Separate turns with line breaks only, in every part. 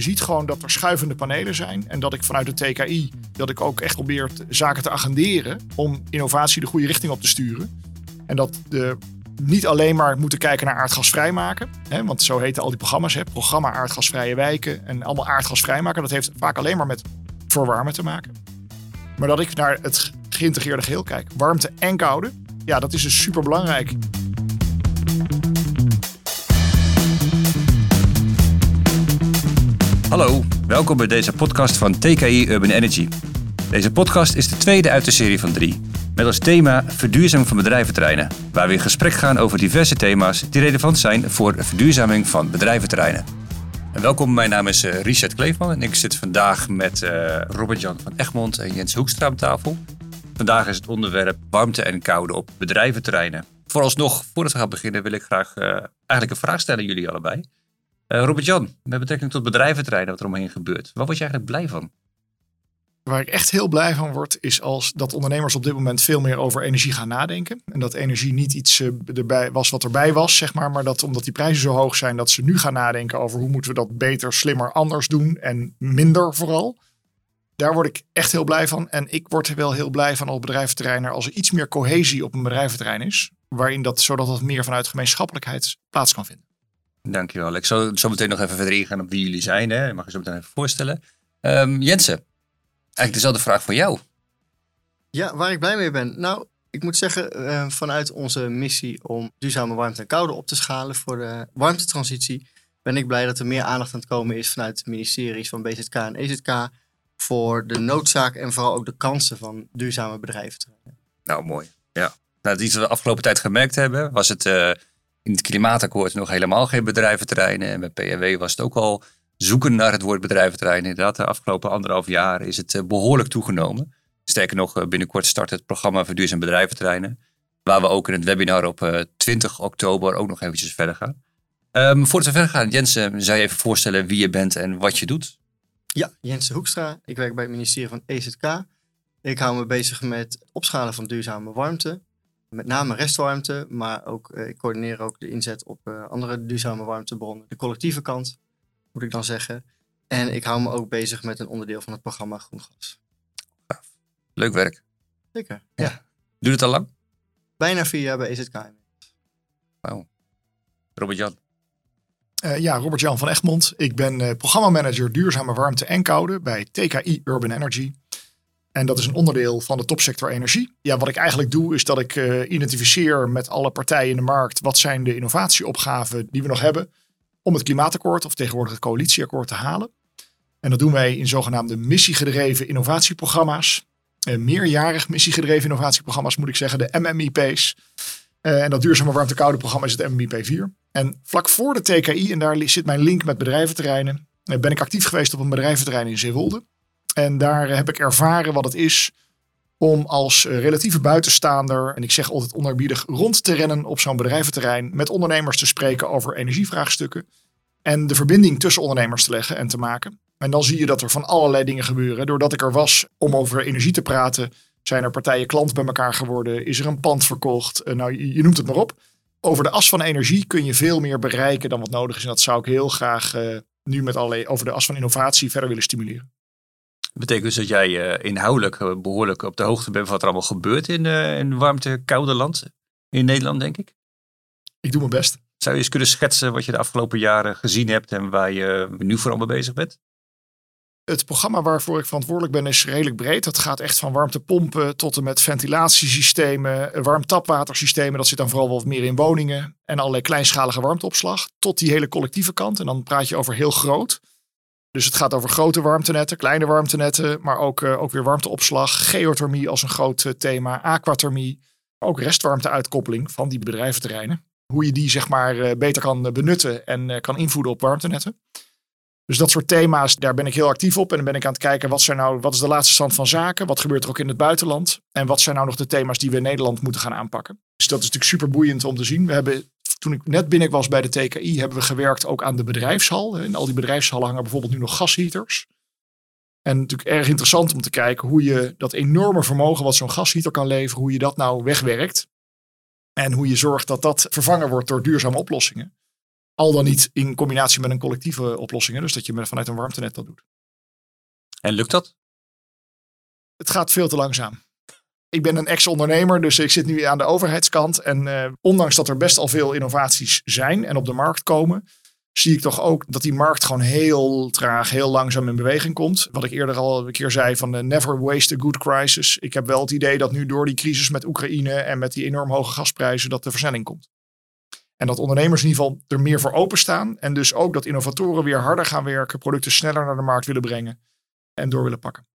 je ziet gewoon dat er schuivende panelen zijn. En dat ik vanuit de TKI, dat ik ook echt probeer zaken te agenderen om innovatie de goede richting op te sturen. En dat de niet alleen maar moeten kijken naar aardgasvrij maken. Hè, want zo heten al die programma's. Hè, programma aardgasvrije wijken en allemaal aardgasvrij maken. Dat heeft vaak alleen maar met verwarmen te maken. Maar dat ik naar het geïntegreerde geheel kijk. Warmte en koude. Ja, dat is dus super belangrijk.
Hallo, welkom bij deze podcast van TKI Urban Energy. Deze podcast is de tweede uit de serie van drie. Met als thema verduurzaming van bedrijventerreinen. Waar we in gesprek gaan over diverse thema's die relevant zijn voor verduurzaming van bedrijventerreinen. En welkom, mijn naam is uh, Richard Kleefman en ik zit vandaag met uh, Robert-Jan van Egmond en Jens Hoekstra aan tafel. Vandaag is het onderwerp warmte en koude op bedrijventerreinen. Vooralsnog, voordat we gaan beginnen, wil ik graag uh, eigenlijk een vraag stellen aan jullie allebei. Robert-Jan, met betrekking tot bedrijventerreinen, wat er omheen gebeurt. Waar word je eigenlijk blij van?
Waar ik echt heel blij van word, is als dat ondernemers op dit moment veel meer over energie gaan nadenken. En dat energie niet iets erbij was wat erbij was, zeg maar. Maar dat omdat die prijzen zo hoog zijn, dat ze nu gaan nadenken over hoe moeten we dat beter, slimmer, anders doen. En minder vooral. Daar word ik echt heel blij van. En ik word wel heel blij van op bedrijventerreinen als er iets meer cohesie op een bedrijventerrein is. Waarin dat, zodat dat meer vanuit gemeenschappelijkheid plaats kan vinden.
Dankjewel. Ik zal zo meteen nog even verder ingaan op wie jullie zijn. Hè. mag je zo meteen even voorstellen. Um, Jensen, eigenlijk dezelfde vraag voor jou.
Ja, waar ik blij mee ben. Nou, ik moet zeggen, uh, vanuit onze missie om duurzame warmte en koude op te schalen voor de warmtetransitie, ben ik blij dat er meer aandacht aan het komen is vanuit de ministeries van BZK en EZK voor de noodzaak en vooral ook de kansen van duurzame bedrijven.
Nou, mooi. Ja. Nou, iets wat we de afgelopen tijd gemerkt hebben, was het uh, in het klimaatakkoord nog helemaal geen bedrijventerreinen. En bij PNW was het ook al zoeken naar het woord bedrijventerrein. Inderdaad, de afgelopen anderhalf jaar is het eh, behoorlijk toegenomen. Sterker nog, eh, binnenkort start het programma Verduurzaam Bedrijventerreinen. Waar we ook in het webinar op 20 eh, oktober ook nog eventjes verder gaan. Um, voordat we verder gaan, Jensen, zou je even voorstellen wie je bent en wat je doet?
Ja, Jensen Hoekstra. Ik werk bij het ministerie van EZK. Ik hou me bezig met opschalen van duurzame warmte. Met name restwarmte, maar ook, ik coördineer ook de inzet op andere duurzame warmtebronnen. De collectieve kant moet ik dan zeggen. En ik hou me ook bezig met een onderdeel van het programma Groen Gas.
Leuk werk.
Zeker, ja. ja.
Doe het al lang?
Bijna vier jaar bij EZK.
Wauw. Robert-Jan.
Uh, ja, Robert-Jan van Egmond. Ik ben uh, programmamanager duurzame warmte en koude bij TKI Urban Energy. En dat is een onderdeel van de topsector energie. Ja, wat ik eigenlijk doe is dat ik uh, identificeer met alle partijen in de markt wat zijn de innovatieopgaven die we nog hebben om het klimaatakkoord of tegenwoordig het coalitieakkoord te halen. En dat doen wij in zogenaamde missiegedreven innovatieprogramma's. Uh, meerjarig missiegedreven innovatieprogramma's moet ik zeggen, de MMIP's. Uh, en dat duurzame warmte-koude programma is het MMIP 4. En vlak voor de TKI, en daar zit mijn link met bedrijventerreinen, ben ik actief geweest op een bedrijventerrein in Zeewolde. En daar heb ik ervaren wat het is om als relatieve buitenstaander, en ik zeg altijd onerbiedig, rond te rennen op zo'n bedrijventerrein, met ondernemers te spreken over energievraagstukken en de verbinding tussen ondernemers te leggen en te maken. En dan zie je dat er van allerlei dingen gebeuren. Doordat ik er was om over energie te praten, zijn er partijen klant bij elkaar geworden, is er een pand verkocht, eh, nou je, noemt het maar op. Over de as van energie kun je veel meer bereiken dan wat nodig is. En dat zou ik heel graag uh, nu met allerlei over de as van innovatie verder willen stimuleren.
Betekent dus dat jij uh, inhoudelijk uh, behoorlijk op de hoogte bent van wat er allemaal gebeurt in, uh, in warmte, koude land. In Nederland, denk ik.
Ik doe mijn best.
Zou je eens kunnen schetsen wat je de afgelopen jaren gezien hebt en waar je nu vooral mee bezig bent?
Het programma waarvoor ik verantwoordelijk ben is redelijk breed. Dat gaat echt van warmtepompen tot en met ventilatiesystemen, warmtapwatersystemen. Dat zit dan vooral wat meer in woningen. En allerlei kleinschalige warmteopslag. Tot die hele collectieve kant. En dan praat je over heel groot. Dus het gaat over grote warmtenetten, kleine warmtenetten, maar ook, uh, ook weer warmteopslag, geothermie als een groot uh, thema, aquathermie, ook restwarmteuitkoppeling van die bedrijventerreinen. Hoe je die zeg maar uh, beter kan benutten en kan invoeden op warmtenetten. Dus dat soort thema's, daar ben ik heel actief op. En dan ben ik aan het kijken, wat, zijn nou, wat is de laatste stand van zaken? Wat gebeurt er ook in het buitenland? En wat zijn nou nog de thema's die we in Nederland moeten gaan aanpakken? Dus dat is natuurlijk super boeiend om te zien. We hebben toen ik net binnen was bij de TKI, hebben we gewerkt ook aan de bedrijfshal. In al die bedrijfshallen hangen bijvoorbeeld nu nog gasheaters. En natuurlijk erg interessant om te kijken hoe je dat enorme vermogen wat zo'n gasheater kan leveren, hoe je dat nou wegwerkt. En hoe je zorgt dat dat vervangen wordt door duurzame oplossingen. Al dan niet in combinatie met een collectieve oplossing. Dus dat je met, vanuit een warmtenet dat doet.
En lukt dat?
Het gaat veel te langzaam. Ik ben een ex-ondernemer, dus ik zit nu aan de overheidskant. En uh, ondanks dat er best al veel innovaties zijn en op de markt komen, zie ik toch ook dat die markt gewoon heel traag, heel langzaam in beweging komt. Wat ik eerder al een keer zei van never waste a good crisis. Ik heb wel het idee dat nu door die crisis met Oekraïne en met die enorm hoge gasprijzen dat de versnelling komt. En dat ondernemers in ieder geval er meer voor openstaan. En dus ook dat innovatoren weer harder gaan werken, producten sneller naar de markt willen brengen en door willen pakken.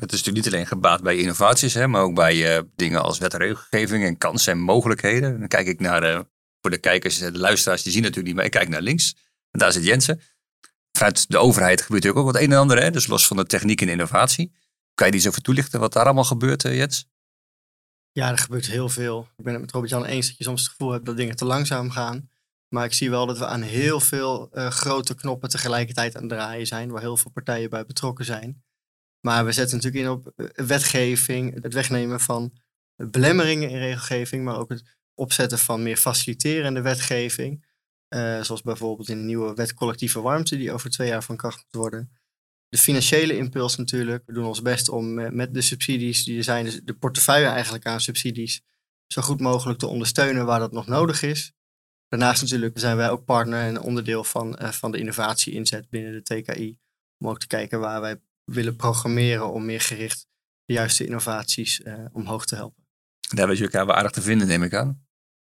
Het is natuurlijk niet alleen gebaat bij innovaties, hè, maar ook bij uh, dingen als wet en regelgeving en kansen en mogelijkheden. Dan kijk ik naar, uh, voor de kijkers, de luisteraars, die zien natuurlijk niet, maar ik kijk naar links. En daar zit Jensen. Vanuit de overheid gebeurt natuurlijk ook wat een en ander, hè, dus los van de techniek en innovatie. Kan je die eens over toelichten wat daar allemaal gebeurt, uh, Jens?
Ja, er gebeurt heel veel. Ik ben het met Robert-Jan eens dat je soms het gevoel hebt dat dingen te langzaam gaan. Maar ik zie wel dat we aan heel veel grote knoppen tegelijkertijd aan het draaien zijn, waar heel veel partijen bij betrokken zijn. Maar we zetten natuurlijk in op eh, wetgeving, het wegnemen van belemmeringen in regelgeving, maar ook het opzetten van meer faciliterende wetgeving. Uh, zoals bijvoorbeeld in de nieuwe wet collectieve warmte, die over twee jaar van kracht moet worden. De financiële impuls natuurlijk. We doen ons best om met de subsidies die er zijn, dus de portefeuille eigenlijk aan subsidies, zo goed mogelijk te ondersteunen waar dat nog nodig is. Daarnaast natuurlijk zijn wij ook partner en onderdeel van, van de innovatie-inzet binnen de TKI. Om ook te kijken waar wij willen programmeren om meer gericht de juiste innovaties uh, omhoog te helpen.
Daar weet je elkaar wel aardig te vinden, neem ik aan.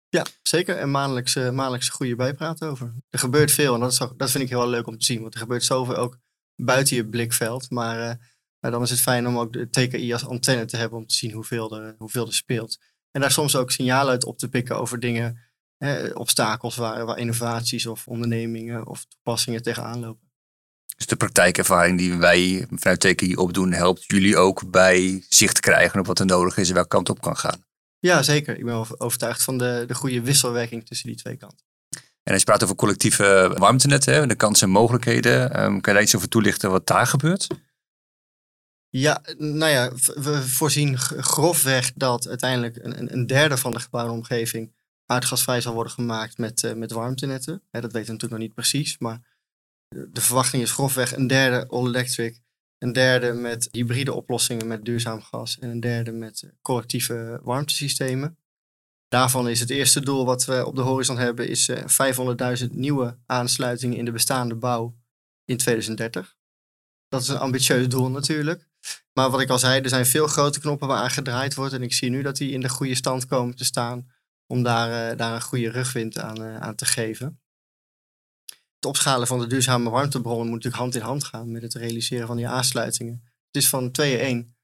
Ja, zeker. En maandelijks, uh, maandelijks goede bijpraat over. Er gebeurt veel en dat, is dat vind ik heel leuk om te zien. Want er gebeurt zoveel ook buiten je blikveld. Maar, uh, maar dan is het fijn om ook de TKI als antenne te hebben om te zien hoeveel er, hoeveel er speelt. En daar soms ook signalen uit op te pikken over dingen, obstakels waar, waar innovaties of ondernemingen of toepassingen tegenaan lopen.
Dus de praktijkervaring die wij vanuit TKI opdoen, helpt jullie ook bij zicht krijgen op wat er nodig is en welke kant op kan gaan.
Ja, zeker. Ik ben overtuigd van de, de goede wisselwerking tussen die twee kanten.
En als je praat over collectieve warmtenetten, de kansen en mogelijkheden, um, kan je daar iets over toelichten wat daar gebeurt?
Ja, nou ja, we voorzien grofweg dat uiteindelijk een, een derde van de gebouwde omgeving aardgasvrij zal worden gemaakt met, uh, met warmtenetten. dat weten we natuurlijk nog niet precies, maar de verwachting is grofweg een derde all-electric, een derde met hybride oplossingen met duurzaam gas en een derde met eh, collectieve warmtesystemen. Daarvan is het eerste doel wat we op de horizon hebben, is 500.000 eh, nieuwe aansluitingen in de bestaande bouw in 2030. Dat is een ambitieus doel natuurlijk. Maar wat ik al zei, er zijn veel grote knoppen waar gedraaid wordt. En ik zie nu dat die in de goede stand komen te staan om daar, uh, daar een goede rugwind aan, aan te geven opschalen van de duurzame warmtebronnen moet natuurlijk hand in hand gaan met het realiseren van die aansluitingen. Het is van 2 1.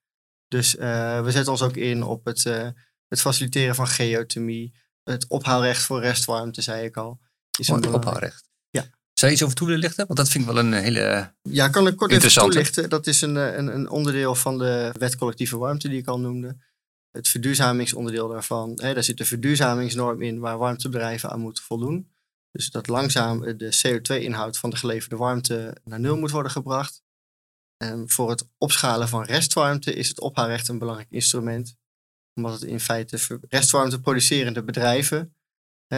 Dus uh, we zetten ons ook in op het, uh, het faciliteren van geothermie, het ophaalrecht voor restwarmte, zei ik al.
Is een ophaalrecht.
Ja.
Zou je iets over toe willen lichten? Want dat vind ik wel een hele
Ja, kan ik kort even toelichten. Dat is een, een, een onderdeel van de wet collectieve warmte die ik al noemde. Het verduurzamingsonderdeel daarvan. Hè, daar zit de verduurzamingsnorm in waar warmtebedrijven aan moeten voldoen. Dus dat langzaam eh, de CO2-inhoud van de geleverde warmte naar nul moet worden gebracht. En voor het opschalen van restwarmte is het ophaalrecht een belangrijk instrument. Omdat het in feite restwarmte producerende bedrijven,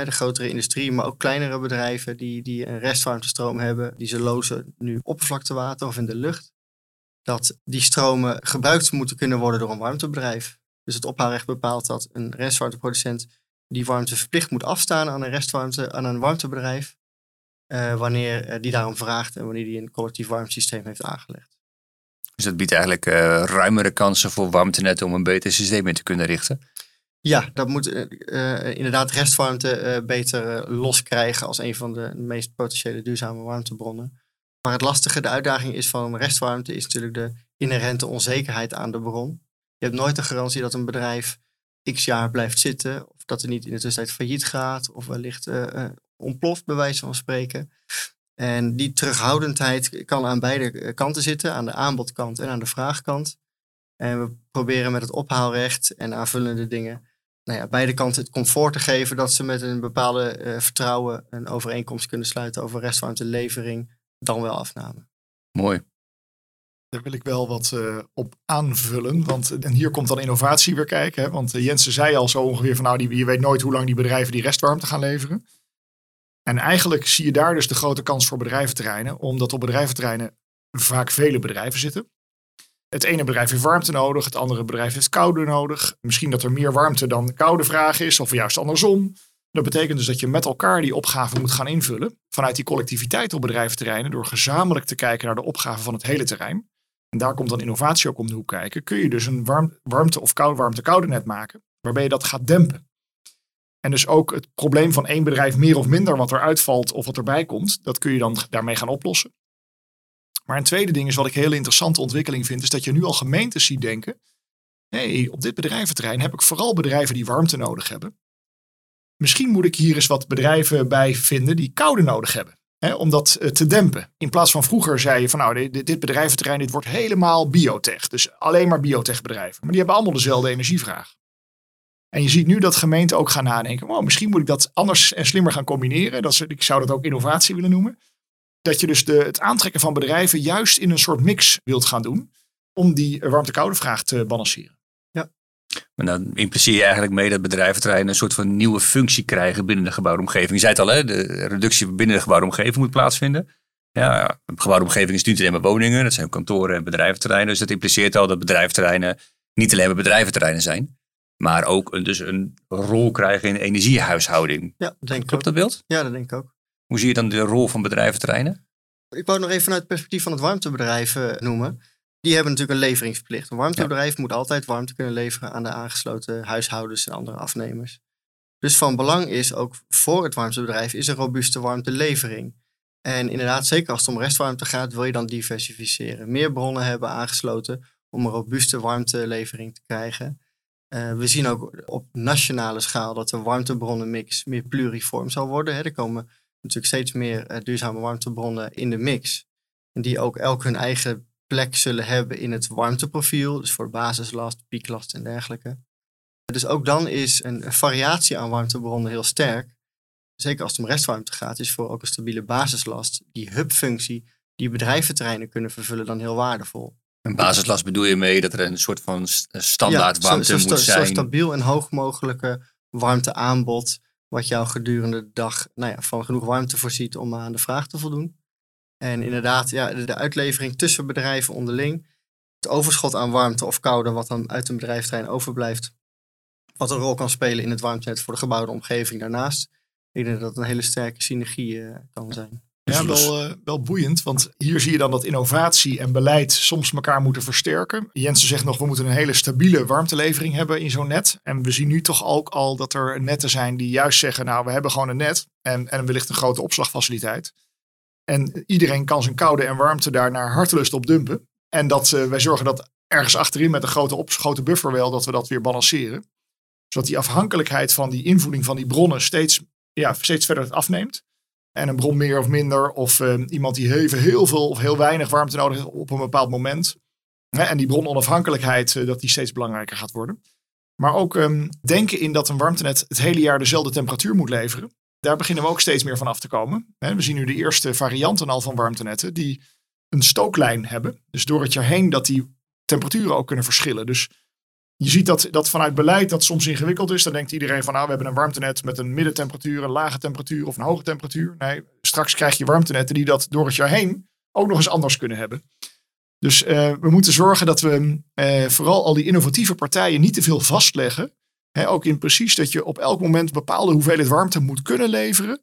de grotere industrie, maar ook kleinere bedrijven die, die een restwarmtestroom hebben, die ze lozen nu oppervlaktewater of in de lucht, dat die stromen gebruikt moeten kunnen worden door een warmtebedrijf. Dus het ophaalrecht bepaalt dat een restwarmteproducent die warmte verplicht moet afstaan aan een restwarmte, aan een warmtebedrijf. Uh, wanneer uh, die daarom vraagt en wanneer die een collectief warmtesysteem heeft aangelegd.
Dus dat biedt eigenlijk uh, ruimere kansen voor warmtenetten om een beter systeem in te kunnen richten?
Ja, dat moet inderdaad restwarmte beter loskrijgen als een van de meest potentiële duurzame warmtebronnen. Maar het lastige, de uitdaging is van restwarmte, is natuurlijk de inherente onzekerheid aan de bron. Je hebt nooit de garantie dat een bedrijf x jaar blijft zitten dat er niet in de tussentijd failliet gaat of wellicht uh, ontploft, bij wijze van spreken. En die terughoudendheid kan aan beide eh, kanten zitten, aan de aanbodkant en aan de vraagkant. En we proberen met het ophaalrecht en aanvullende dingen, nou ja, beide kanten het comfort te geven dat ze met een bepaalde vertrouwen een overeenkomst kunnen sluiten over restwarmtelevering, dan wel afname.
Mooi.
Daar wil ik wel wat uh, op aanvullen. Want en hier komt dan innovatie weer kijken. Hè? Want uh, Jensen zei al zo ongeveer van nou, die, je weet nooit hoe lang die bedrijven die restwarmte gaan leveren. En eigenlijk zie je daar dus de grote kans voor bedrijventerreinen, omdat op bedrijventerreinen vaak vele bedrijven zitten. Het ene bedrijf heeft warmte nodig, het andere bedrijf heeft koude nodig. Misschien dat er meer warmte dan koude vraag is, of juist andersom. Dat betekent dus dat je met elkaar die opgave moet gaan invullen. Vanuit die collectiviteit op bedrijventerreinen, door gezamenlijk te kijken naar de opgave van het hele terrein. En daar komt dan innovatie ook om de hoek kijken. Kun je dus een warm, warmte- of koud, warmte-koude net maken, waarbij je dat gaat dempen. En dus ook het probleem van één bedrijf meer of minder wat eruit valt of wat erbij komt, dat kun je dan daarmee gaan oplossen. Maar een tweede ding is wat ik een hele interessante ontwikkeling vind, is dat je nu al gemeentes ziet denken, hey, op dit bedrijventerrein heb ik vooral bedrijven die warmte nodig hebben. Misschien moet ik hier eens wat bedrijven bij vinden die koude nodig hebben. Om dat eh, te dempen. In plaats van vroeger zei je van nou, dit, bedrijventerrein dit wordt helemaal biotech. Dus alleen maar biotechbedrijven. Maar die hebben allemaal dezelfde energievraag. En je ziet nu dat gemeenten ook gaan nadenken. Wow, misschien moet ik dat anders en slimmer gaan combineren. Dat ik zou dat ook innovatie willen noemen. Dat je dus de, het aantrekken van bedrijven juist in een soort mix wilt gaan doen. Om die warmte-koude vraag te balanceren.
Maar dan impliceer je eigenlijk mee dat bedrijventerreinen een soort van nieuwe functie krijgen binnen de gebouwde omgeving. Je zei het al, hè? de reductie binnen de gebouwde omgeving moet plaatsvinden. Ja, een gebouwde omgeving is niet alleen maar woningen, dat zijn kantoren en bedrijventerreinen. Dus dat impliceert al dat bedrijventerreinen niet alleen maar bedrijventerreinen zijn, maar ook een, dus een rol krijgen in de energiehuishouding.
Ja, denk ik
Klopt dat beeld?
Ja, dat denk ik ook.
Hoe zie je dan de rol van bedrijventerreinen?
Ik wou het nog even vanuit het perspectief van het warmtebedrijf eh, noemen. Die hebben natuurlijk een leveringsplicht. Een warmtebedrijf moet altijd warmte kunnen leveren aan de aangesloten huishoudens en andere afnemers. Dus van belang is ook voor het warmtebedrijf is een robuuste warmtelevering. En inderdaad, zeker als het om restwarmte gaat, wil je dan diversificeren. Meer bronnen hebben aangesloten om een robuuste warmtelevering te krijgen. Eh, we zien ook op nationale schaal dat de warmtebronnenmix meer pluriform zal worden. Hè. Er komen natuurlijk steeds meer eh, duurzame warmtebronnen in de mix. En die ook elk hun eigen plek zullen hebben in het warmteprofiel. Dus voor basislast, pieklast en dergelijke. Dus ook dan is een variatie aan warmtebronnen heel sterk. Zeker als het om restwarmte gaat, is voor ook een stabiele basislast die hubfunctie die bedrijventerreinen kunnen vervullen dan heel waardevol.
Een basislast bedoel je mee dat er een soort van st- standaard
zo-
warmte
zo, sta-
moet
zo
zijn?
stabiel en hoog mogelijke warmteaanbod, wat jou gedurende de dag nou ja, van genoeg warmte voorziet om aan de vraag te voldoen. En inderdaad, ja, de, de uitlevering tussen bedrijven onderling, het overschot aan warmte of koude wat dan uit een bedrijfterrein overblijft, wat een rol kan spelen in het warmtenet voor de gebouwde omgeving daarnaast. Ik denk dat dat een hele sterke synergie eh, kan zijn.
Ja,
Dus-
wel, eh, wel boeiend. Want hier zie je dan dat innovatie en beleid soms elkaar moeten versterken. Jensen zegt nog, we moeten een hele stabiele warmtelevering hebben in zo'n net. En we zien nu toch ook al dat er netten zijn die juist zeggen, nou, we hebben gewoon een net en, en wellicht een grote opslagfaciliteit. En iedereen kan zijn koude en warmte daar naar hartelust op dumpen. En dat eh, wij zorgen dat ergens achterin met een grote, op, grote buffer wel, dat we dat weer balanceren. Zodat die afhankelijkheid van die invoeding van die bronnen steeds, ja, steeds verder afneemt. En een bron meer of minder. Of eh, iemand die even heel veel of heel weinig warmte nodig heeft op een bepaald moment. En die brononafhankelijkheid, eh, dat die steeds belangrijker gaat worden. Maar ook ehm, denken in dat een warmtenet het hele jaar dezelfde temperatuur moet leveren. Daar beginnen we ook steeds meer van af te komen. We zien nu de eerste varianten al van warmtenetten die een stooklijn hebben. Dus door het jaar heen dat die temperaturen ook kunnen verschillen. Dus je ziet dat, dat vanuit beleid dat soms ingewikkeld is. Dan denkt iedereen van nou, we hebben een warmtenet met een middentemperatuur, een lage temperatuur of een hoge temperatuur. Nee, straks krijg je warmtenetten die dat door het jaar heen ook nog eens anders kunnen hebben. Dus eh, we moeten zorgen dat we eh, vooral al die innovatieve partijen niet te veel vastleggen. Ook in precies dat je op elk moment bepaalde hoeveelheid warmte moet kunnen leveren.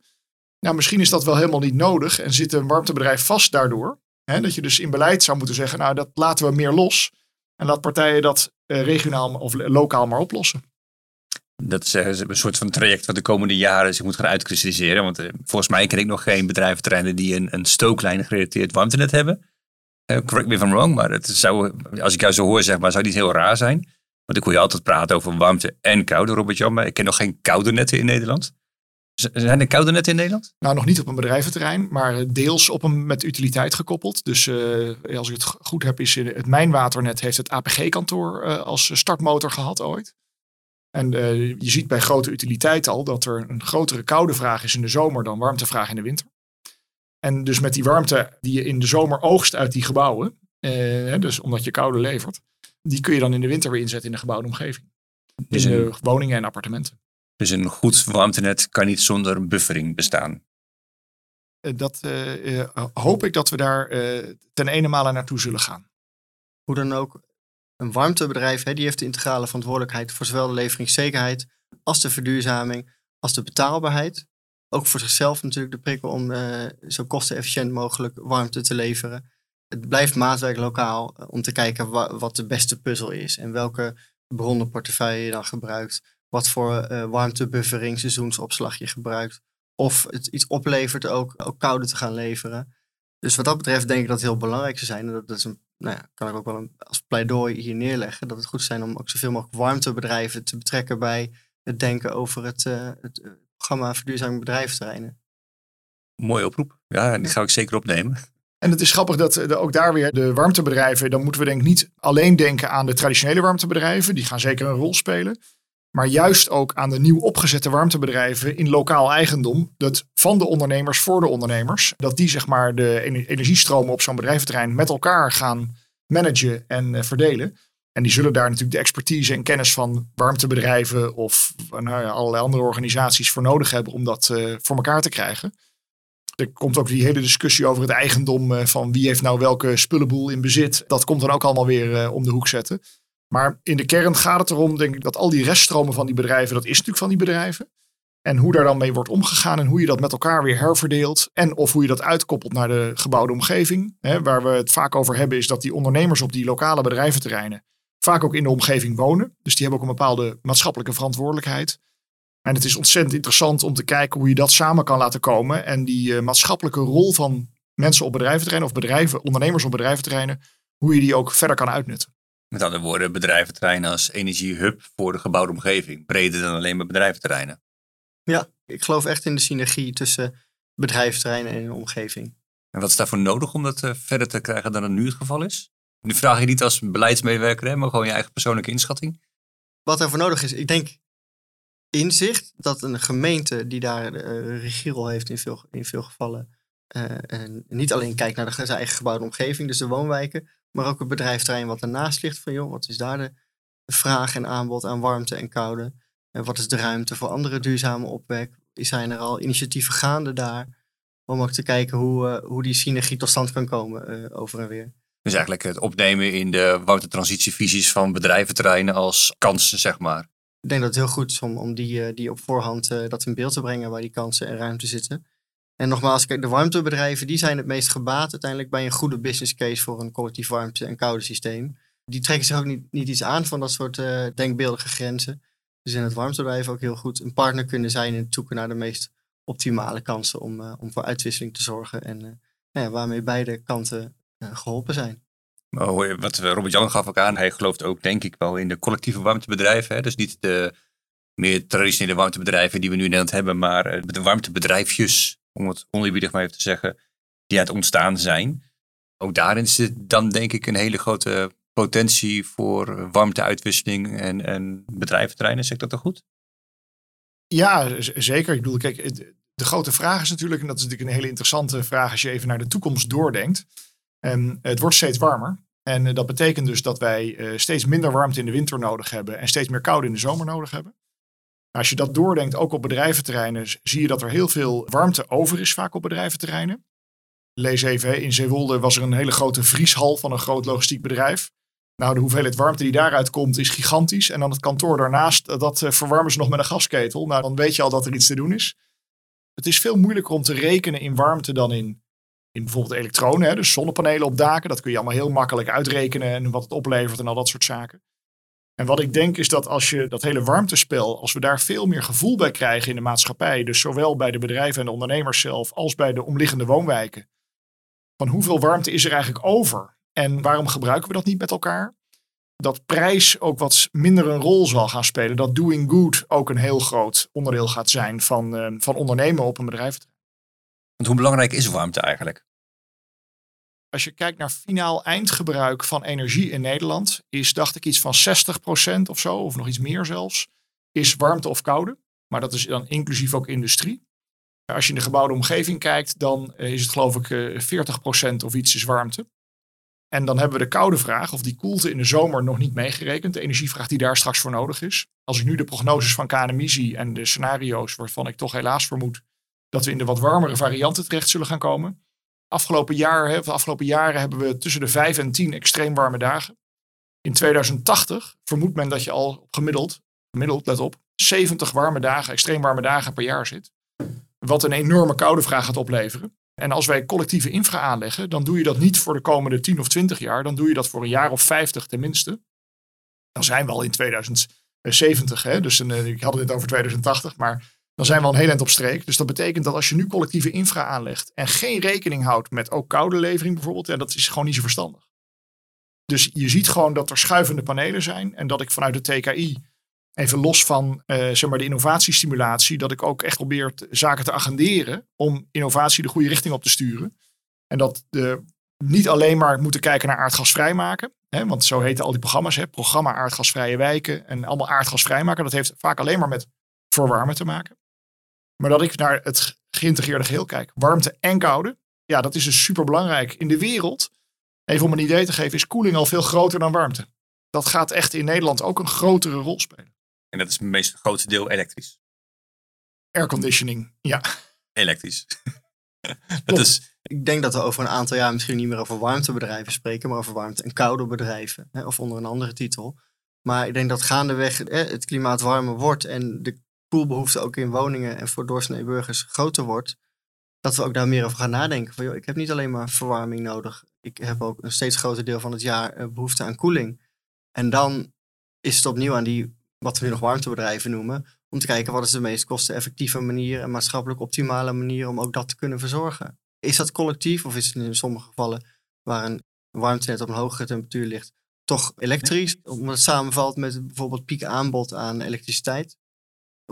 Nou, misschien is dat wel helemaal niet nodig en zit een warmtebedrijf vast daardoor. Dat je dus in beleid zou moeten zeggen, nou dat laten we meer los. En laat partijen dat eh, regionaal of lokaal maar oplossen.
Dat is eh, een soort van traject wat de komende jaren zich moet gaan uitkristalliseren. Want eh, volgens mij ken ik nog geen bedrijventerreinen die een, een stooklijn gerelateerd warmtenet hebben. Eh, correct me if I'm wrong, maar het zou, als ik jou zo hoor, zeg maar, zou niet heel raar zijn. Want ik hoor je altijd praten over warmte en koude, Robert-Jan. Maar ik ken nog geen koude netten in Nederland. Zijn er koude netten in Nederland?
Nou, nog niet op een bedrijventerrein, maar deels op een met utiliteit gekoppeld. Dus eh, als ik het goed heb, is het Mijnwaternet heeft het APG-kantoor eh, als startmotor gehad ooit. En eh, je ziet bij grote utiliteit al dat er een grotere koude vraag is in de zomer dan warmtevraag in de winter. En dus met die warmte die je in de zomer oogst uit die gebouwen, eh, dus omdat je koude levert, die kun je dan in de winter weer inzetten in de gebouwde omgeving.
Dus
in
een,
de woningen en appartementen.
dus een goed warmtenet kan niet zonder buffering bestaan.
dat hoop ik dat we daar ten ene male naartoe zullen gaan.
Hoe dan ook, een warmtebedrijf hè, die heeft de integrale verantwoordelijkheid voor zowel de leveringszekerheid als de verduurzaming als de betaalbaarheid. Ook voor zichzelf natuurlijk de prikkel om zo kostenefficiënt mogelijk warmte te leveren het blijft maatwerk lokaal eh, om te kijken wat de beste puzzel is en welke bronnenportefeuille je dan gebruikt. Wat voor uh, warmtebuffering, seizoensopslag je gebruikt. Of het iets oplevert ook, ook koude te gaan leveren. Dus wat dat betreft denk ik dat het heel belangrijk zou zijn. En dat, dat is een, nou ja, kan ik ook wel een, als pleidooi hier neerleggen. Dat het goed zou zijn om ook zoveel mogelijk warmtebedrijven te betrekken bij het denken over het, uh, het programma Verduurzaming Bedrijventerreinen.
Mooie oproep. Ja, die ga ik zeker opnemen.
En het is grappig dat de, ook daar weer de warmtebedrijven, dan moeten we denk ik niet alleen denken aan de traditionele warmtebedrijven, die gaan zeker een rol spelen. Maar juist ook aan de nieuw opgezette warmtebedrijven in lokaal eigendom. Dat van de ondernemers voor de ondernemers. Dat die zeg maar de energiestromen op zo'n bedrijventerrein met elkaar gaan managen en uh, verdelen. En die zullen daar natuurlijk de expertise en kennis van warmtebedrijven of nou ja, allerlei andere organisaties voor nodig hebben om dat uh, voor elkaar te krijgen er komt ook die hele discussie over het eigendom eh, van wie heeft nou welke spullenboel in bezit. Dat komt dan ook allemaal weer eh, om de hoek zetten. Maar in de kern gaat het erom, denk ik, dat al die reststromen van die bedrijven, dat is natuurlijk van die bedrijven. En hoe daar dan mee wordt omgegaan en hoe je dat met elkaar weer herverdeelt. En of hoe je dat uitkoppelt naar de gebouwde omgeving. Hè, waar we het vaak over hebben is dat die ondernemers op die lokale bedrijventerreinen vaak ook in de omgeving wonen. Dus die hebben ook een bepaalde maatschappelijke verantwoordelijkheid. En het is ontzettend interessant om te kijken hoe je dat samen kan laten komen. En die uh, maatschappelijke rol van mensen op bedrijventerreinen of bedrijven, ondernemers op bedrijventerreinen, hoe je die ook verder kan uitnutten.
Met andere woorden, bedrijventerreinen als energiehub voor de gebouwde omgeving. Breder dan alleen maar bedrijventerreinen.
Ja, ik geloof echt in de synergie tussen bedrijventerreinen en de omgeving.
En wat is daarvoor nodig om dat uh, verder te krijgen dan het nu het geval is? Nu vraag je niet als beleidsmedewerker, hè, maar gewoon je eigen persoonlijke inschatting.
Wat er voor nodig is, ik denk inzicht dat een gemeente die daar uh, regierol heeft in veel, in veel gevallen. Uh, en niet alleen kijkt naar de, zijn eigen gebouwde omgeving, dus de woonwijken, maar ook het bedrijfterrein wat ernaast ligt. Van joh, wat is daar de vraag en aanbod aan warmte en koude? En wat is de ruimte voor andere duurzame opwek? Zijn er al initiatieven gaande daar? Om ook te kijken hoe, uh, hoe die synergie tot stand kan komen over en weer.
Dus eigenlijk het opnemen in de warmtetransitievisies van bedrijventerreinen als kansen, zeg maar.
Ik denk dat het heel goed is om, om die, eh, die op voorhand uh, dat in beeld te brengen waar die kansen en ruimte zitten. En nogmaals, kijk, de warmtebedrijven die zijn het meest gebaat uiteindelijk bij een goede business case voor een collectief warmte- en koude systeem. Die trekken zich ook niet, niet iets aan van dat soort uh, denkbeeldige grenzen. Dus in het warmtebedrijf ook heel goed een partner kunnen zijn in het zoeken naar de meest optimale kansen om, om voor uitwisseling te zorgen. En nou ja, waarmee beide kanten geholpen zijn.
Wat Robert Jan gaf ook aan, hij gelooft ook denk ik wel in de collectieve warmtebedrijven. Hè? Dus niet de meer traditionele warmtebedrijven die we nu in Nederland hebben, maar eh, de warmtebedrijfjes, om het oneerbiedig maar even te zeggen, die aan het ontstaan zijn. Ook daarin zit dan denk ik een hele grote potentie voor warmteuitwisseling en, en bedrijventerreinen. Zeg ik dat toch goed?
Ja, zeker. Ik bedoel, kijk, de grote vraag is natuurlijk, en dat is natuurlijk een hele interessante vraag als je even naar de toekomst doordenkt. En het wordt steeds warmer. En eh, dat betekent dus dat wij eh, steeds minder warmte in de winter nodig hebben en steeds meer koude in de zomer nodig hebben. Als je dat doordenkt, ook op bedrijventerreinen, zie je dat er heel veel warmte over is, vaak op bedrijventerreinen. Lees even, in Zeewolde was er een hele grote vrieshal van een groot logistiek bedrijf. Nou, de hoeveelheid warmte die daaruit komt is gigantisch. En dan het kantoor daarnaast, eh, dat verwarmen ze nog met een gasketel. Nou, dan weet je al dat er iets te doen is. Het is veel moeilijker om te rekenen in warmte dan in in bijvoorbeeld elektronen, hè, dus zonnepanelen op daken. Dat kun je allemaal heel makkelijk uitrekenen en wat het oplevert en al dat soort zaken. En wat ik denk is dat als je dat hele warmtespel, als we daar veel meer gevoel bij krijgen in de maatschappij, dus zowel bij de bedrijven en de ondernemers zelf als bij de omliggende woonwijken, van hoeveel warmte is er eigenlijk over en waarom gebruiken we dat niet met elkaar? Dat prijs ook wat minder een rol zal gaan spelen, dat doing good ook een heel groot onderdeel gaat zijn van, uh, van ondernemen op een bedrijf
hoe belangrijk is warmte eigenlijk?
Als je kijkt naar finaal eindgebruik van energie in Nederland, is dacht ik iets van 60% of zo, of nog iets meer zelfs, is warmte of koude. Maar dat is dan inclusief ook industrie. Als je in de gebouwde omgeving kijkt, dan is het geloof ik 40% eh, of iets is warmte. En dan hebben we de koude vraag, of die koelte in de zomer nog niet meegerekend. De energievraag die daar straks voor nodig is. Als ik nu de prognoses van KNMI zie en de scenario's waarvan ik toch helaas vermoed dat we in de wat warmere varianten terecht zullen gaan komen. Afgelopen, jaar, hè, de afgelopen jaren hebben we tussen de 5 en 10 extreem warme dagen. In 2080 vermoedt men dat je al gemiddeld, gemiddeld, let op, 70 warme dagen, extreem warme dagen per jaar zit. Wat een enorme koude vraag gaat opleveren. En als wij collectieve infra aanleggen, dan doe je dat niet voor de komende 10 of 20 jaar. Dan doe je dat voor een jaar of 50 tenminste. Dan zijn we al in 2070. Hè? Dus uh, ik had het over 2080, maar dan zijn we al een heel eind op streek. Dus dat betekent dat als je nu collectieve infra aanlegt en geen rekening houdt met ook koude levering bijvoorbeeld, ja, dat is gewoon niet zo verstandig. Dus je ziet gewoon dat er schuivende panelen zijn en dat ik vanuit de TKI even los van uh, zeg maar de innovatiestimulatie, dat ik ook echt probeer zaken te agenderen om innovatie de goede richting op te sturen. En dat de, niet alleen maar moeten kijken naar aardgasvrij maken, hè, want zo heten al die programma's, hè, programma aardgasvrije wijken en allemaal aardgasvrij maken. Dat heeft vaak alleen maar met verwarmen te maken. Maar dat ik naar het geïntegreerde geheel kijk, warmte en koude, ja, dat is dus super belangrijk. In de wereld, even om een idee te geven, is koeling al veel groter dan warmte. Dat gaat echt in Nederland ook een grotere rol spelen.
En dat is het meest grootste deel elektrisch.
Airconditioning, ja.
Elektrisch.
dat is... Ik denk dat we over een aantal jaar misschien niet meer over warmtebedrijven spreken, maar over warmte- en koude bedrijven. Hè, of onder een andere titel. Maar ik denk dat gaandeweg hè, het klimaat warmer wordt en de koelbehoefte ook in woningen en voor doorsnee burgers groter wordt. Dat we ook daar meer over gaan nadenken. Van, joh, ik heb niet alleen maar verwarming nodig. Ik heb ook een steeds groter deel van het jaar eh, behoefte aan koeling. En dan is het opnieuw aan die wat we nu nog warmtebedrijven noemen, om te kijken wat is de meest kosteneffectieve manier en maatschappelijk optimale manier om ook dat te kunnen verzorgen. Is dat collectief of is het in sommige gevallen waar een warmtenet op een hogere temperatuur ligt, toch elektrisch, omdat het samenvalt met bijvoorbeeld piek aanbod aan elektriciteit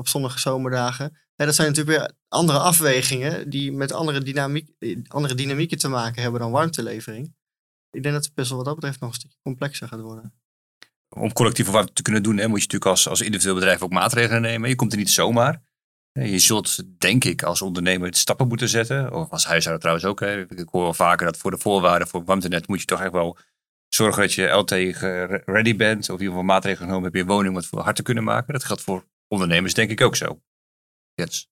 op zonnige zomerdagen. Ja, dat zijn natuurlijk weer andere afwegingen die met andere, dynamiek, andere dynamieken te maken hebben dan warmtelevering. Ik denk dat het best wel wat dat betreft nog een stukje complexer gaat worden
om collectieve warmte te kunnen doen, hè, moet je natuurlijk als, als individueel bedrijf ook maatregelen nemen. Je komt er niet zomaar. Je zult, denk ik, als ondernemer stappen moeten zetten. Of als huishouden trouwens ook. Hè. Ik hoor wel vaker dat voor de voorwaarden voor warmtenet moet je toch echt wel zorgen dat je LT ready bent. Of in ieder geval maatregelen genomen hebt je woning wat voor hard te kunnen maken. Dat geldt voor ondernemers denk ik ook zo. Jens.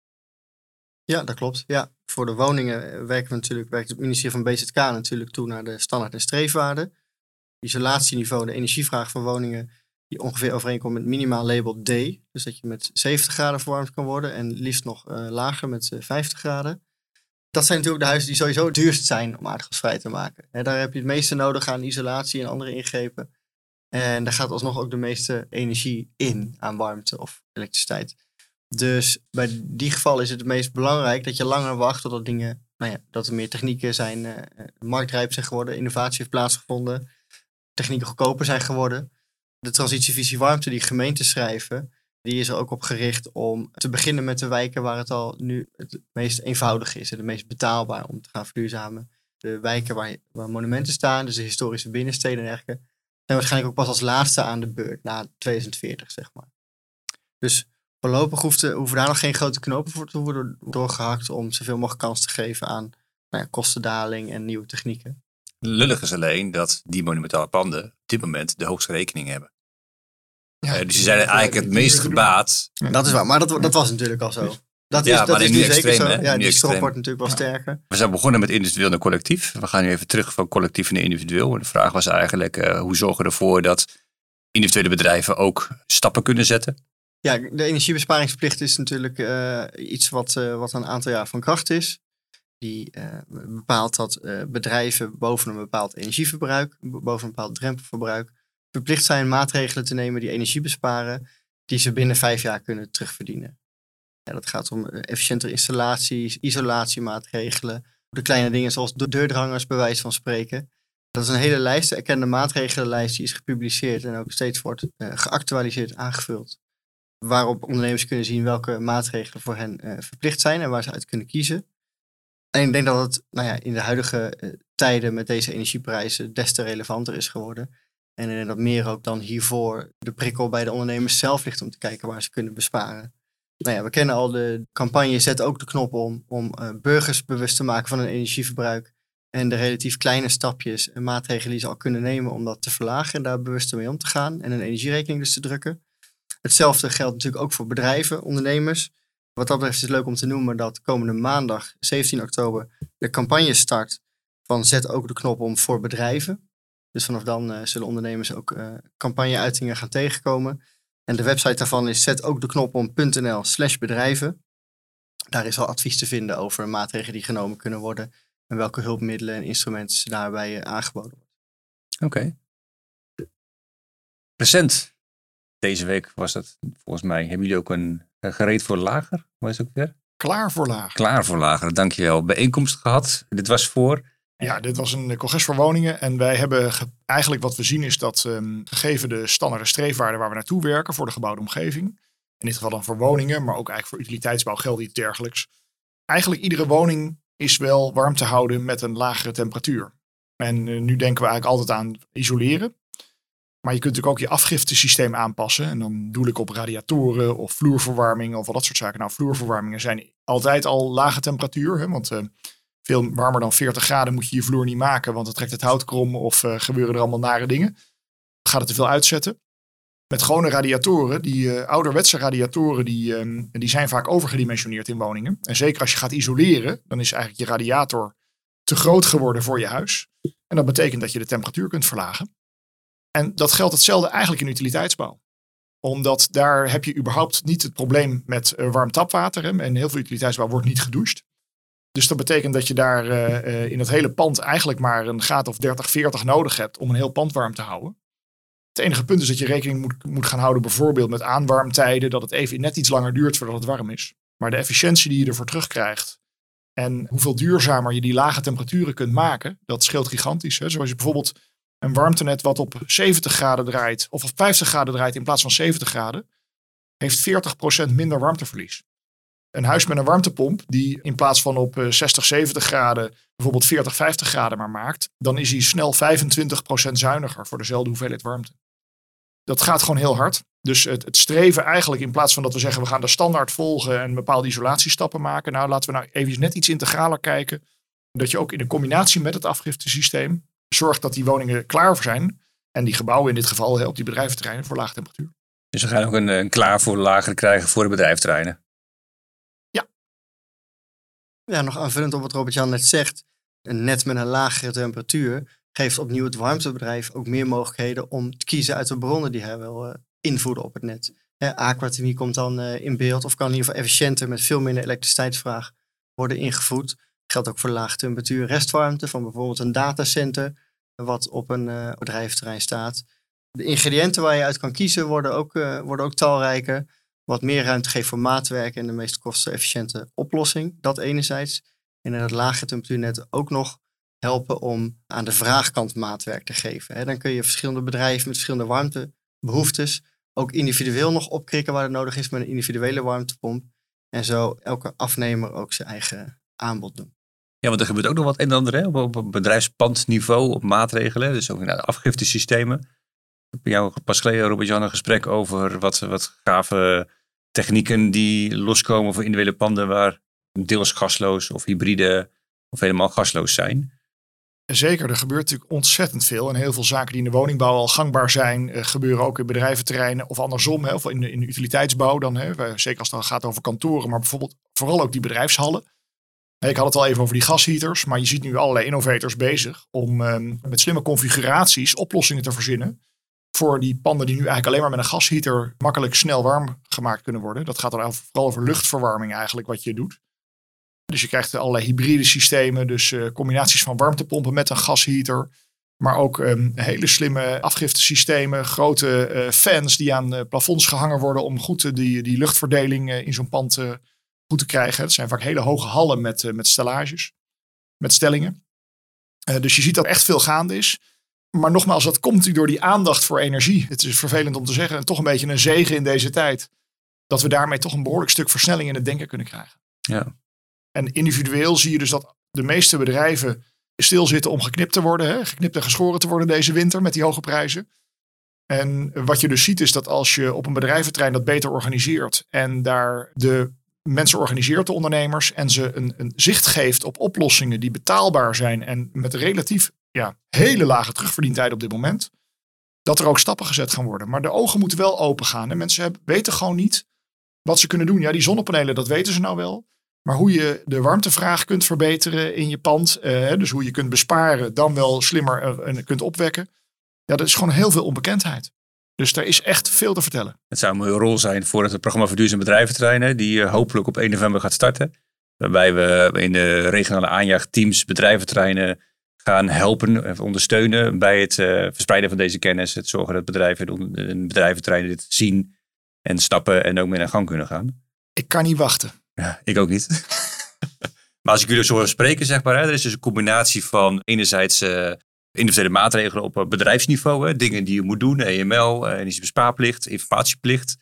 Ja, dat klopt. Ja, voor de woningen werken we natuurlijk, werkt het ministerie van BZK natuurlijk toe naar de standaard en streefwaarden isolatieniveau, de energievraag van woningen, die ongeveer overeenkomt met minimaal label D. Dus dat je met 70 graden verwarmd kan worden en liefst nog uh, lager met 50 eh, graden. Dat zijn natuurlijk de huizen die sowieso duurst zijn om aardgasvrij te maken. Daar heb je het meeste nodig aan isolatie en andere ingrepen. En daar gaat alsnog ook de meeste energie in aan warmte of elektriciteit. Dus bij die geval is het het meest belangrijk dat je langer wacht totdat dingen, nou ja, dat er meer technieken zijn, uh, marktrijp zijn geworden, innovatie heeft plaatsgevonden technieken goedkoper zijn geworden. De transitievisie warmte die gemeenten schrijven, die is er ook op gericht om te beginnen met de wijken waar het al nu het meest eenvoudig is en het meest betaalbaar om te gaan verduurzamen. De wijken waar, waar monumenten staan, dus de historische binnensteden en dergelijke, zijn waarschijnlijk ook pas als laatste aan de beurt na 2040, zeg maar. Dus voorlopig hoeft, hoeven daar nog geen grote knopen voor te worden doorgehakt om zoveel mogelijk kans te geven aan nou ja, kostendaling en nieuwe technieken.
Lullig is alleen dat die monumentale panden op dit moment de hoogste rekening hebben. Ja, uh, dus die zijn eigenlijk het meest gebaat.
Dat is waar, maar dat, dat was natuurlijk al zo. Dat is, ja, dat is nu, zeker zo. Ja, die strop wordt natuurlijk wel sterker.
We zijn begonnen met individueel naar collectief. We gaan nu even terug van collectief naar individueel. De vraag was eigenlijk, uh, hoe zorgen we ervoor dat individuele bedrijven ook stappen kunnen zetten?
Ja, de energiebesparingsplicht is natuurlijk uh, iets wat, wat een aantal jaar van kracht is. Die uh, bepaalt dat uh, bedrijven boven een bepaald energieverbruik, boven een bepaald drempelverbruik, verplicht zijn maatregelen te nemen die energie besparen, die ze binnen vijf jaar kunnen terugverdienen. Ja, dat gaat om eh, efficiëntere installaties, isolatiemaatregelen, de kleine dingen zoals de deurdrangers, bij wijze van spreken. Dat is een hele lijst, een erkende maatregelenlijst, die is gepubliceerd en ook steeds wordt uh, geactualiseerd, aangevuld. Waarop ondernemers kunnen zien welke maatregelen voor hen uh, verplicht zijn en waar ze uit kunnen kiezen. En ik denk dat het nou ja, in de huidige eh, tijden met deze energieprijzen des te relevanter is geworden. En dat meer ook dan hiervoor de prikkel bij de ondernemers zelf ligt om te kijken waar ze kunnen besparen. Nou ja, we kennen al de campagne Zet ook de knop om, om uh, burgers bewust te maken van hun energieverbruik. En de relatief kleine stapjes en maatregelen die ze al kunnen nemen om dat te verlagen en daar bewust mee om te gaan. En een energierekening dus te drukken. Hetzelfde geldt natuurlijk ook voor bedrijven, ondernemers Wat dat betreft is het leuk om te noemen dat komende maandag, 17 oktober, de campagne start van Zet ook de knop om voor bedrijven. Dus vanaf dan uh, zullen ondernemers ook uh, campagneuitingen gaan tegenkomen. En de website daarvan is zetookdeknopom.nl slash bedrijven. Daar is al advies te vinden over maatregelen die genomen kunnen worden. En welke hulpmiddelen en instrumenten daarbij uh, aangeboden worden.
Oké. Recent, deze week was dat volgens mij, hebben jullie ook een gereed voor lager? Wat is ook weer?
Klaar voor lager.
Klaar voor lager, dankjewel. Bijeenkomst gehad. Dit was voor
ja, dit was een congres voor woningen. En wij hebben eigenlijk wat we zien is dat um, gegeven de standaard streefwaarden waar we naartoe werken voor de gebouwde omgeving. In dit geval dan voor woningen, maar ook eigenlijk voor utiliteitsbouw geldt iets dergelijks. Eigenlijk iedere woning is wel warm te houden met een lagere temperatuur. En uh, nu denken we eigenlijk altijd aan isoleren. Maar je kunt natuurlijk ook je afgiftesysteem aanpassen. En dan doe ik op radiatoren of vloerverwarming of al dat soort zaken. Nou, vloerverwarmingen zijn altijd al lage temperatuur. Hè, want uh, veel warmer dan 40 graden moet je je vloer niet maken, want dan trekt het hout krom of uh, gebeuren er allemaal nare dingen. Gaat het te veel uitzetten. Met gewone radiatoren, die uh, ouderwetse radiatoren, die, um, die zijn vaak overgedimensioneerd in woningen. En zeker als je gaat isoleren, dan is eigenlijk je radiator te groot geworden voor je huis. En dat betekent dat je de temperatuur kunt verlagen. En dat geldt hetzelfde eigenlijk in utiliteitsbouw omdat daar heb je überhaupt niet het probleem met uh, warm tapwater. Hè? En heel veel utiliteitsbouw wordt niet gedoucht. Dus dat betekent dat je daar uh, in het hele pand eigenlijk maar een graad of 30, 40 nodig hebt om een heel pand warm te houden. Het enige punt is dat je rekening moet, moet gaan houden bijvoorbeeld met aanwarmtijden, dat het even net iets langer duurt voordat het warm is. Maar de efficiëntie die je ervoor terugkrijgt en hoeveel duurzamer je die lage temperaturen kunt maken, dat scheelt gigantisch. Hè? Zoals je bijvoorbeeld een warmtenet wat op 70 graden draait of op 50 graden draait in plaats van 70 graden, heeft 40% minder warmteverlies een huis met een warmtepomp, die in plaats van op 60, eh, 70 graden bijvoorbeeld 40, 50 graden maar maakt, dan is hij snel 25% zuiniger voor dezelfde hoeveelheid warmte. Dat gaat gewoon heel hard. Dus het, streven eigenlijk, in plaats van dat we zeggen we gaan de standaard volgen en bepaalde isolatiestappen maken, nou laten we nou even net iets integraler kijken. Dat je ook in de combinatie met het afgiftesysteem zorgt dat die woningen klaar zijn. En die gebouwen in dit geval op die bedrijventerreinen voor lage temperatuur.
Dus we gaan ook een, een klaar voor lager krijgen voor de bedrijventerreinen.
Ja, nog aanvullend op wat Robert-Jan net zegt. Een net met een lagere temperatuur geeft opnieuw het warmtebedrijf ook meer mogelijkheden om te kiezen uit de bronnen die hij wil uh, invoeren op het net. Aquathermie komt dan uh, in beeld of kan in ieder geval efficiënter met veel minder elektriciteitsvraag worden ingevoerd. Geldt ook voor lage temperatuur restwarmte van bijvoorbeeld een datacenter wat op een uh, bedrijventerrein staat. De ingrediënten waar je uit kan kiezen worden ook, worden ook talrijker wat meer ruimte geeft voor maatwerk en de meest kostenefficiënte oplossing. Dat enerzijds. En in het lage temperatuurnet ook nog helpen om aan de vraagkant maatwerk te geven. dan kun je verschillende bedrijven met verschillende warmtebehoeftes ook individueel nog opkrikken waar het nodig is met een individuele warmtepomp. En zo elke afnemer ook zijn eigen aanbod doen.
Ja, want er gebeurt ook nog wat en ander hè? op bedrijfspandniveau, op maatregelen. Dus ook naar afgiftesystemen. Ik heb jou pas geleden, Robert-Jan, een gesprek over wat, wat gave technieken die loskomen voor individuele panden waar deels gasloos of hybride of helemaal gasloos zijn.
Zeker, er gebeurt natuurlijk ontzettend veel. En heel veel zaken die in de woningbouw al gangbaar zijn, eh, gebeuren ook in bedrijventerreinen of andersom. In de, in de utiliteitsbouw dan. Hè, zeker als het gaat over kantoren, maar bijvoorbeeld vooral ook die bedrijfshallen. Ik had het al even over die gasheaters, maar je ziet nu allerlei innovators bezig om ehm, met slimme configuraties oplossingen te verzinnen voor die panden die nu eigenlijk alleen maar met een gasheater makkelijk snel warm gemaakt kunnen worden. Dat gaat dan vooral over luchtverwarming eigenlijk wat je doet. Dus je krijgt allerlei hybride systemen, dus uh, combinaties van warmtepompen met een gasheater. Maar ook um, hele slimme afgiftesystemen, grote uh, fans die aan uh, plafonds gehangen worden om goed die, die luchtverdeling in zo'n pand goed te krijgen. Het zijn vaak hele hoge hallen met, met stellages, met stellingen. dus je ziet dat echt veel gaande is. Maar nogmaals, dat komt door die aandacht voor energie. Het is vervelend om te zeggen, toch een beetje een zegen in deze tijd. Dat we daarmee toch een behoorlijk stuk versnelling in het denken kunnen krijgen.
Ja.
En individueel zie je dus dat de meeste bedrijven stilzitten om geknipt te worden. Hè? Geknipt en geschoren te worden deze winter met die hoge prijzen. En wat je dus ziet is dat als je op een bedrijventrein dat beter organiseert en daar de mensen organiseert, de ondernemers, en ze een, een zicht geeft op oplossingen die betaalbaar zijn en met relatief ja, hele lage terugverdientijd op dit moment. Dat er ook stappen gezet gaan worden. Maar de ogen moeten wel open gaan. En mensen hebben, weten gewoon niet Wat ze kunnen doen, ja, die zonnepanelen, dat weten ze nou wel. Maar hoe je de warmtevraag kunt verbeteren in je pand, eh, dus hoe je kunt besparen, dan wel slimmer eh, kunt opwekken. Ja, dat is gewoon heel veel onbekendheid. Dus daar is echt veel te vertellen.
Het zou een mooie rol zijn voor het programma Verduurzaam Bedrijventerreinen, die uh, hopelijk op 1 november gaat starten. Waarbij we in de regionale aanjaagteams bedrijventerreinen gaan helpen, ondersteunen bij het verspreiden van deze kennis. Het zorgen dat bedrijven en bedrijventerreinen dit zien en stappen en ook mee naar gang kunnen gaan.
Ik kan niet wachten.
Ja, ik ook niet. maar als ik jullie zo hoor spreken, zeg maar, hè, er is dus een combinatie van enerzijds uh, individuele maatregelen op bedrijfsniveau, hè, dingen die je moet doen, EML, uh, energiebespaarplicht, informatieplicht.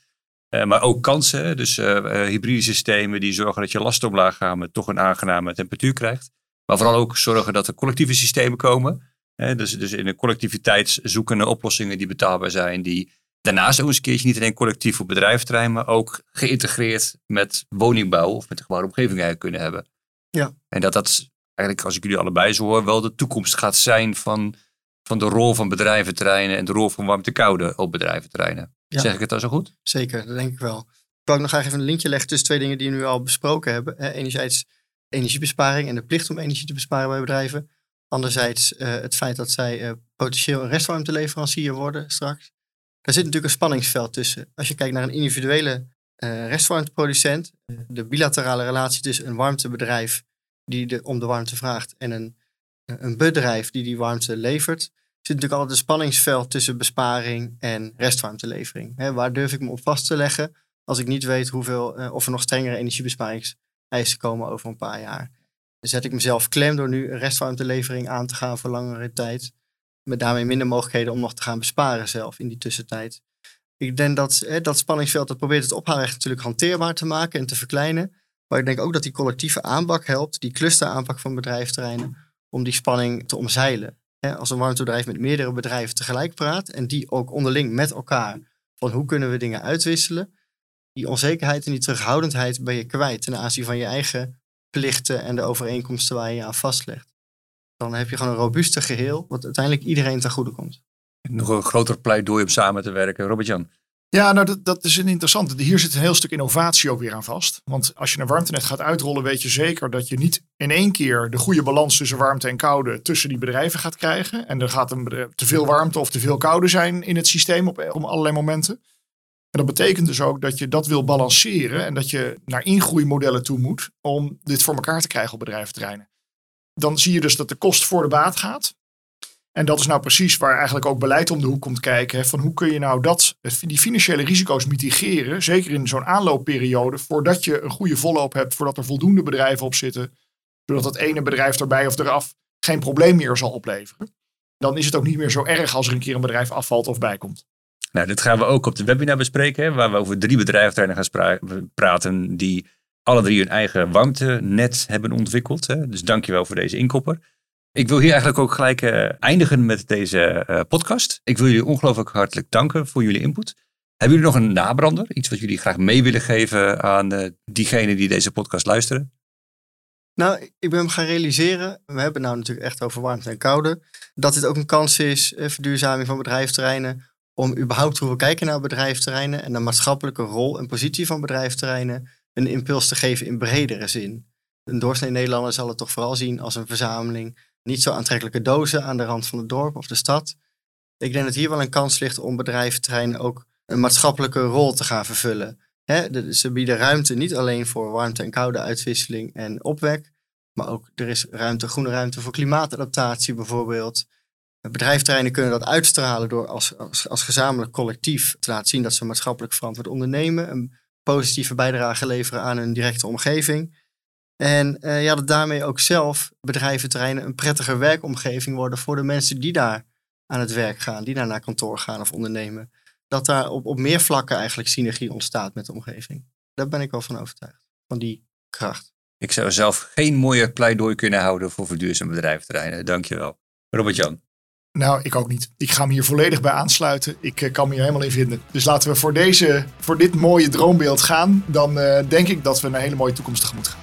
Uh, maar ook kansen, dus hybride systemen die zorgen dat je lasten omlaag gaan met toch een aangename temperatuur krijgt. Maar vooral ook zorgen dat er collectieve systemen komen. Hè, dus, dus in de collectiviteit zoeken naar oplossingen die betaalbaar zijn, die Daarnaast ook eens een keertje niet alleen collectief voor bedrijventerrein, maar ook geïntegreerd met woningbouw of met de gebouwde omgeving eigenlijk kunnen hebben.
Ja.
En dat dat eigenlijk, als ik jullie allebei zo hoor, wel de toekomst gaat zijn van, van de rol van bedrijventerreinen en de rol van warmte-koude op bedrijventerreinen. Ja. Zeg ik het dan zo goed?
Zeker, dat denk ik wel. Ik wil ook nog graag even een linkje leggen tussen twee dingen die we nu al besproken hebben. enerzijds energiebesparing en de plicht om energie te besparen bij bedrijven. Anderzijds uh, het feit dat zij uh, potentieel een restwarmteleverancier worden straks. Daar zit natuurlijk een spanningsveld tussen. Als je kijkt naar een individuele uh, restwarmteproducent, de bilaterale relatie tussen een warmtebedrijf die de, om de warmte vraagt en een, een bedrijf die die warmte levert, zit natuurlijk altijd een spanningsveld tussen besparing en restwarmtelevering. Waar durf ik me op vast te leggen als ik niet weet hoeveel, of er nog strengere energiebesparingseisen komen over een paar jaar? Dan zet ik mezelf klem door nu een restwarmtelevering aan te gaan voor langere tijd met daarmee minder mogelijkheden om nog te gaan besparen zelf in die tussentijd. Ik denk dat hè, dat spanningsveld, dat probeert het ophaalrecht natuurlijk hanteerbaar te maken en te verkleinen. Maar ik denk ook dat die collectieve aanpak helpt, die clusteraanpak van bedrijfsterreinen, om die spanning te omzeilen. als een warmtebedrijf met meerdere bedrijven tegelijk praat en die ook onderling met elkaar van hoe kunnen we dingen uitwisselen, die onzekerheid en die terughoudendheid ben je kwijt ten aanzien van je eigen plichten en de overeenkomsten waar je je aan vastlegt. Dan heb je gewoon een robuuster geheel, wat uiteindelijk iedereen ten goede komt.
Nog een groter pleidooi om samen te werken. Robert-Jan.
Ja, nou dat, dat is een interessante. Hier zit een heel stuk innovatie ook weer aan vast. Want als je een warmtenet gaat uitrollen, weet je zeker dat je niet in één keer de goede balans tussen warmte en koude tussen die bedrijven gaat krijgen. En er gaat een, te veel warmte of te veel koude zijn in het systeem op, op allerlei momenten. En dat betekent dus ook dat je dat wil balanceren en dat je naar ingroeimodellen toe moet om dit voor elkaar te krijgen op bedrijventerreinen dan zie je dus dat de kost voor de baat gaat. En dat is nou precies waar eigenlijk ook beleid om de hoek komt kijken. Van hoe kun je nou dat, die financiële risico's mitigeren, zeker in zo'n aanloopperiode, voordat je een goede volloop hebt, voordat er voldoende bedrijven op zitten, zodat het ene bedrijf erbij of eraf geen probleem meer zal opleveren. Dan is het ook niet meer zo erg als er een keer een bedrijf afvalt of bijkomt.
Nou, dit gaan we ook op de webinar bespreken, waar we over drie bedrijven gaan praten die alle drie hun eigen warmtenet hebben ontwikkeld. Hè? Dus dankjewel voor deze inkopper. Ik wil hier eigenlijk ook gelijk uh, eindigen met deze uh, podcast. Ik wil jullie ongelooflijk hartelijk danken voor jullie input. Hebben jullie nog een nabrander? Iets wat jullie graag mee willen geven aan uh, diegenen die deze podcast luisteren?
Nou, ik ben gaan realiseren, we hebben het nou natuurlijk echt over warmte en koude, dat dit ook een kans is, verduurzaming van bedrijfsterreinen, om überhaupt hoe we kijken naar bedrijfsterreinen en de maatschappelijke rol en positie van bedrijfsterreinen een impuls te geven in bredere zin. Een doorsnee Nederlander zal het toch vooral zien als een verzameling niet zo aantrekkelijke dozen aan de rand van het dorp of de stad. Ik denk dat hier wel een kans ligt om bedrijventerreinen ook een maatschappelijke rol te gaan vervullen. ze bieden ruimte niet alleen voor warmte- en koude uitwisseling en opwek, maar ook er is ruimte, groene ruimte voor klimaatadaptatie bijvoorbeeld. Bedrijfterreinen kunnen dat uitstralen door als, als, als gezamenlijk collectief te laten zien dat ze maatschappelijk verantwoord ondernemen positieve bijdrage leveren aan hun directe omgeving. En uh, ja, dat daarmee ook zelf bedrijventerreinen een prettiger werkomgeving worden voor de mensen die daar aan het werk gaan, die daar naar kantoor gaan of ondernemen. Dat daar op, op meer vlakken eigenlijk synergie ontstaat met de omgeving. Daar ben ik wel van overtuigd, van die kracht.
Ik zou zelf geen mooier pleidooi kunnen houden voor verduurzaam bedrijventerreinen. Dankjewel. Robert-Jan.
Nou, ik ook niet. Ik ga me hier volledig bij aansluiten. Ik uh, kan me hier helemaal in vinden. Dus laten we voor, deze, voor dit mooie droombeeld gaan. Dan uh, denk ik dat we een hele mooie toekomst tegemoet gaan.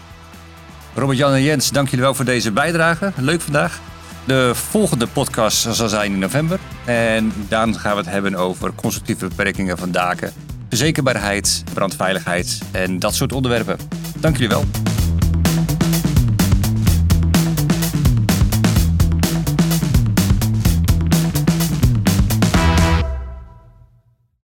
Robert, Jan en Jens, dank jullie wel voor deze bijdrage. Leuk vandaag. De volgende podcast zal zijn in november. En dan gaan we het hebben over constructieve beperkingen van daken. verzekerbaarheid, brandveiligheid en dat soort onderwerpen. Dank jullie wel.